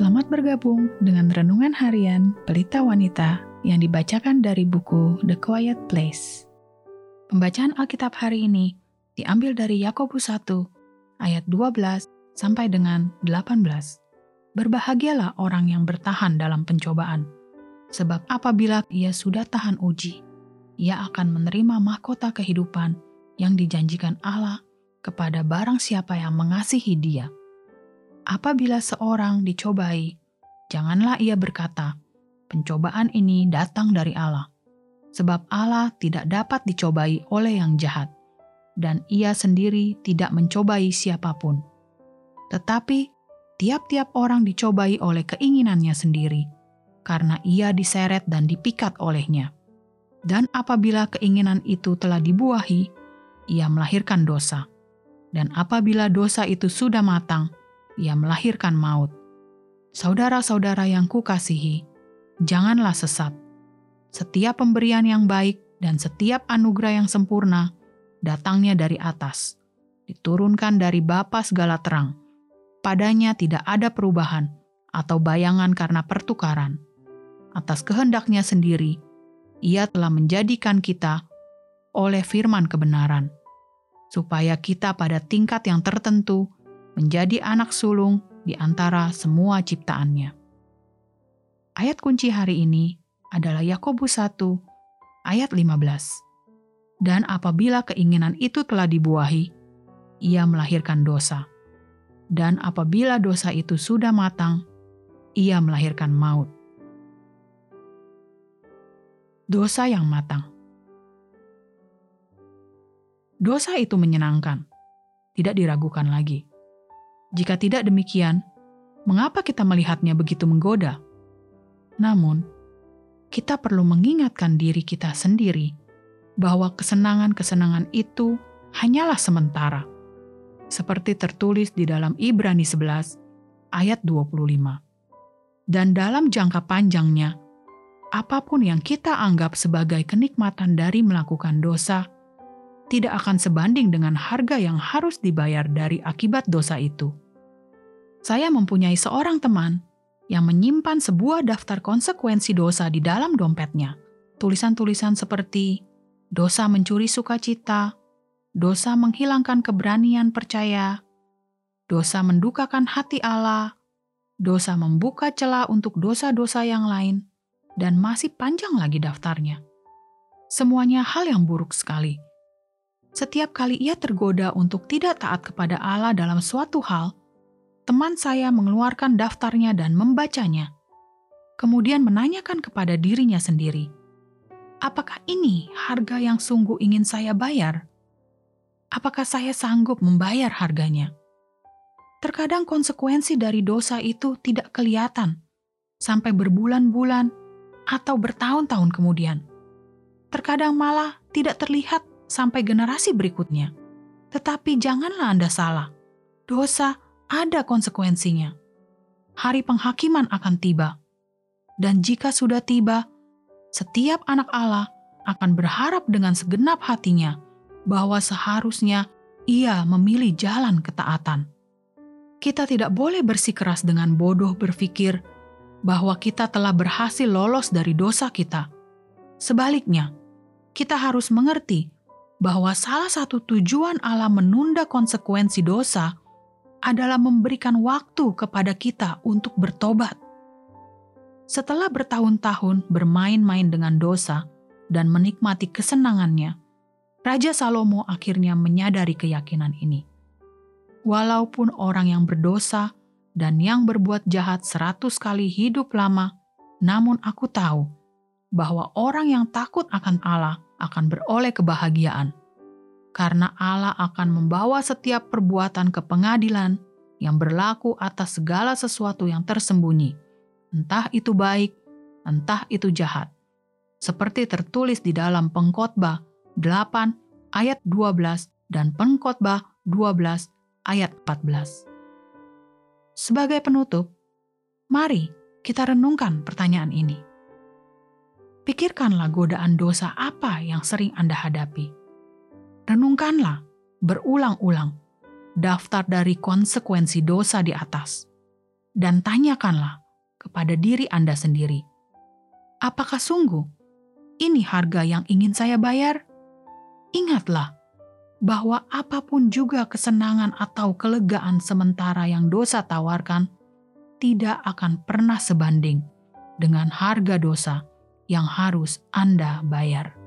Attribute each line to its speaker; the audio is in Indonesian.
Speaker 1: Selamat bergabung dengan renungan harian Pelita Wanita yang dibacakan dari buku The Quiet Place. Pembacaan Alkitab hari ini diambil dari Yakobus 1 ayat 12 sampai dengan 18. Berbahagialah orang yang bertahan dalam pencobaan, sebab apabila ia sudah tahan uji, ia akan menerima mahkota kehidupan yang dijanjikan Allah kepada barang siapa yang mengasihi dia. Apabila seorang dicobai, janganlah ia berkata, pencobaan ini datang dari Allah, sebab Allah tidak dapat dicobai oleh yang jahat, dan ia sendiri tidak mencobai siapa pun. Tetapi tiap-tiap orang dicobai oleh keinginannya sendiri, karena ia diseret dan dipikat olehnya. Dan apabila keinginan itu telah dibuahi, ia melahirkan dosa. Dan apabila dosa itu sudah matang, ia melahirkan maut. Saudara-saudara yang kukasihi, janganlah sesat. Setiap pemberian yang baik dan setiap anugerah yang sempurna datangnya dari atas, diturunkan dari Bapa segala terang. Padanya tidak ada perubahan atau bayangan karena pertukaran. Atas kehendaknya sendiri, ia telah menjadikan kita oleh firman kebenaran, supaya kita pada tingkat yang tertentu menjadi anak sulung di antara semua ciptaannya. Ayat kunci hari ini adalah Yakobus 1 ayat 15. Dan apabila keinginan itu telah dibuahi, ia melahirkan dosa. Dan apabila dosa itu sudah matang, ia melahirkan maut dosa yang matang. Dosa itu menyenangkan, tidak diragukan lagi. Jika tidak demikian, mengapa kita melihatnya begitu menggoda? Namun, kita perlu mengingatkan diri kita sendiri bahwa kesenangan-kesenangan itu hanyalah sementara. Seperti tertulis di dalam Ibrani 11 ayat 25. Dan dalam jangka panjangnya, apa pun yang kita anggap sebagai kenikmatan dari melakukan dosa, tidak akan sebanding dengan harga yang harus dibayar dari akibat dosa itu. Saya mempunyai seorang teman yang menyimpan sebuah daftar konsekuensi dosa di dalam dompetnya. Tulisan-tulisan seperti dosa mencuri sukacita, dosa menghilangkan keberanian percaya, dosa mendukakan hati Allah, dosa membuka celah untuk dosa-dosa yang lain, dan masih panjang lagi daftarnya. Semuanya hal yang buruk sekali. Setiap kali ia tergoda untuk tidak taat kepada Allah dalam suatu hal, teman saya mengeluarkan daftarnya dan membacanya. Kemudian menanyakan kepada dirinya sendiri, "Apakah ini harga yang sungguh ingin saya bayar? Apakah saya sanggup membayar harganya?" Terkadang konsekuensi dari dosa itu tidak kelihatan sampai berbulan-bulan atau bertahun-tahun kemudian. Terkadang malah tidak terlihat sampai generasi berikutnya. Tetapi janganlah Anda salah. Dosa ada konsekuensinya. Hari penghakiman akan tiba. Dan jika sudah tiba, setiap anak Allah akan berharap dengan segenap hatinya bahwa seharusnya ia memilih jalan ketaatan. Kita tidak boleh bersikeras dengan bodoh berpikir bahwa kita telah berhasil lolos dari dosa kita. Sebaliknya, kita harus mengerti bahwa salah satu tujuan Allah menunda konsekuensi dosa adalah memberikan waktu kepada kita untuk bertobat. Setelah bertahun-tahun bermain-main dengan dosa dan menikmati kesenangannya, Raja Salomo akhirnya menyadari keyakinan ini. Walaupun orang yang berdosa dan yang berbuat jahat seratus kali hidup lama, namun aku tahu bahwa orang yang takut akan Allah akan beroleh kebahagiaan, karena Allah akan membawa setiap perbuatan ke pengadilan yang berlaku atas segala sesuatu yang tersembunyi, entah itu baik, entah itu jahat. Seperti tertulis di dalam Pengkhotbah 8 ayat 12 dan Pengkhotbah 12 ayat 14. Sebagai penutup, mari kita renungkan pertanyaan ini. Pikirkanlah godaan dosa apa yang sering Anda hadapi. Renungkanlah berulang-ulang daftar dari konsekuensi dosa di atas. dan tanyakanlah kepada diri Anda sendiri, apakah sungguh ini harga yang ingin saya bayar? Ingatlah bahwa apa pun juga kesenangan atau kelegaan sementara yang dosa tawarkan, tidak akan pernah sebanding dengan harga dosa yang harus Anda bayar.